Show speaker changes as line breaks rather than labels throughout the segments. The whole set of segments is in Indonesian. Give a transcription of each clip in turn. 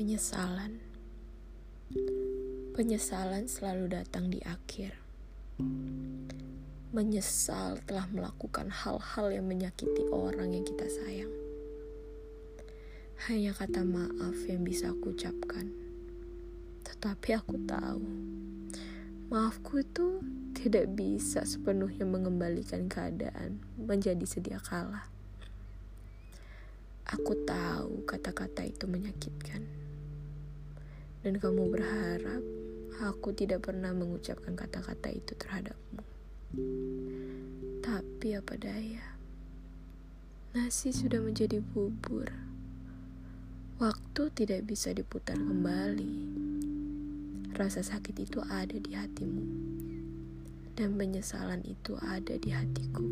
Penyesalan. Penyesalan selalu datang di akhir. Menyesal telah melakukan hal-hal yang menyakiti orang yang kita sayang. Hanya kata maaf yang bisa aku ucapkan. Tetapi aku tahu, maafku itu tidak bisa sepenuhnya mengembalikan keadaan menjadi sedia kala. Aku tahu kata-kata itu menyakitkan. Dan kamu berharap aku tidak pernah mengucapkan kata-kata itu terhadapmu. Tapi apa daya, nasi sudah menjadi bubur. Waktu tidak bisa diputar kembali. Rasa sakit itu ada di hatimu, dan penyesalan itu ada di hatiku.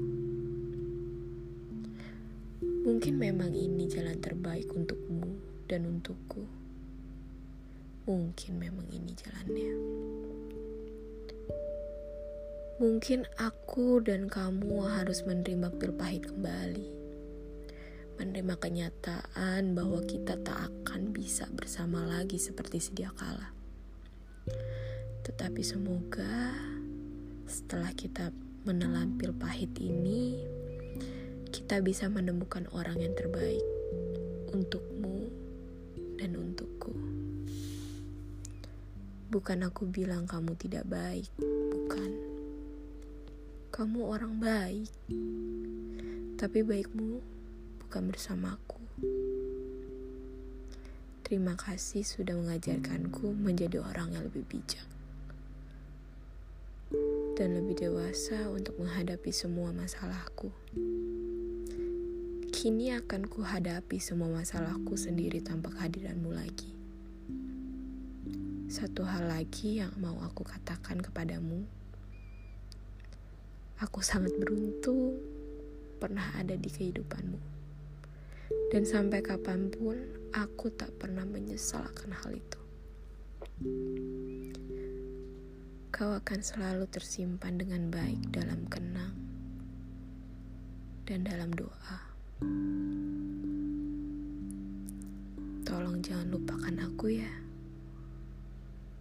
Mungkin memang ini jalan terbaik untukmu dan untukku. Mungkin memang ini jalannya. Mungkin aku dan kamu harus menerima pil pahit kembali. Menerima kenyataan bahwa kita tak akan bisa bersama lagi seperti sedia kala. Tetapi semoga setelah kita menelan pil pahit ini, kita bisa menemukan orang yang terbaik untukmu dan untukku. Bukan aku bilang kamu tidak baik, bukan. Kamu orang baik, tapi baikmu bukan bersamaku. Terima kasih sudah mengajarkanku menjadi orang yang lebih bijak dan lebih dewasa untuk menghadapi semua masalahku. Kini akan kuhadapi semua masalahku sendiri tanpa kehadiranmu lagi. Satu hal lagi yang mau aku katakan kepadamu. Aku sangat beruntung pernah ada di kehidupanmu. Dan sampai kapan pun aku tak pernah menyesal akan hal itu. Kau akan selalu tersimpan dengan baik dalam kenang dan dalam doa. Tolong jangan lupakan aku ya.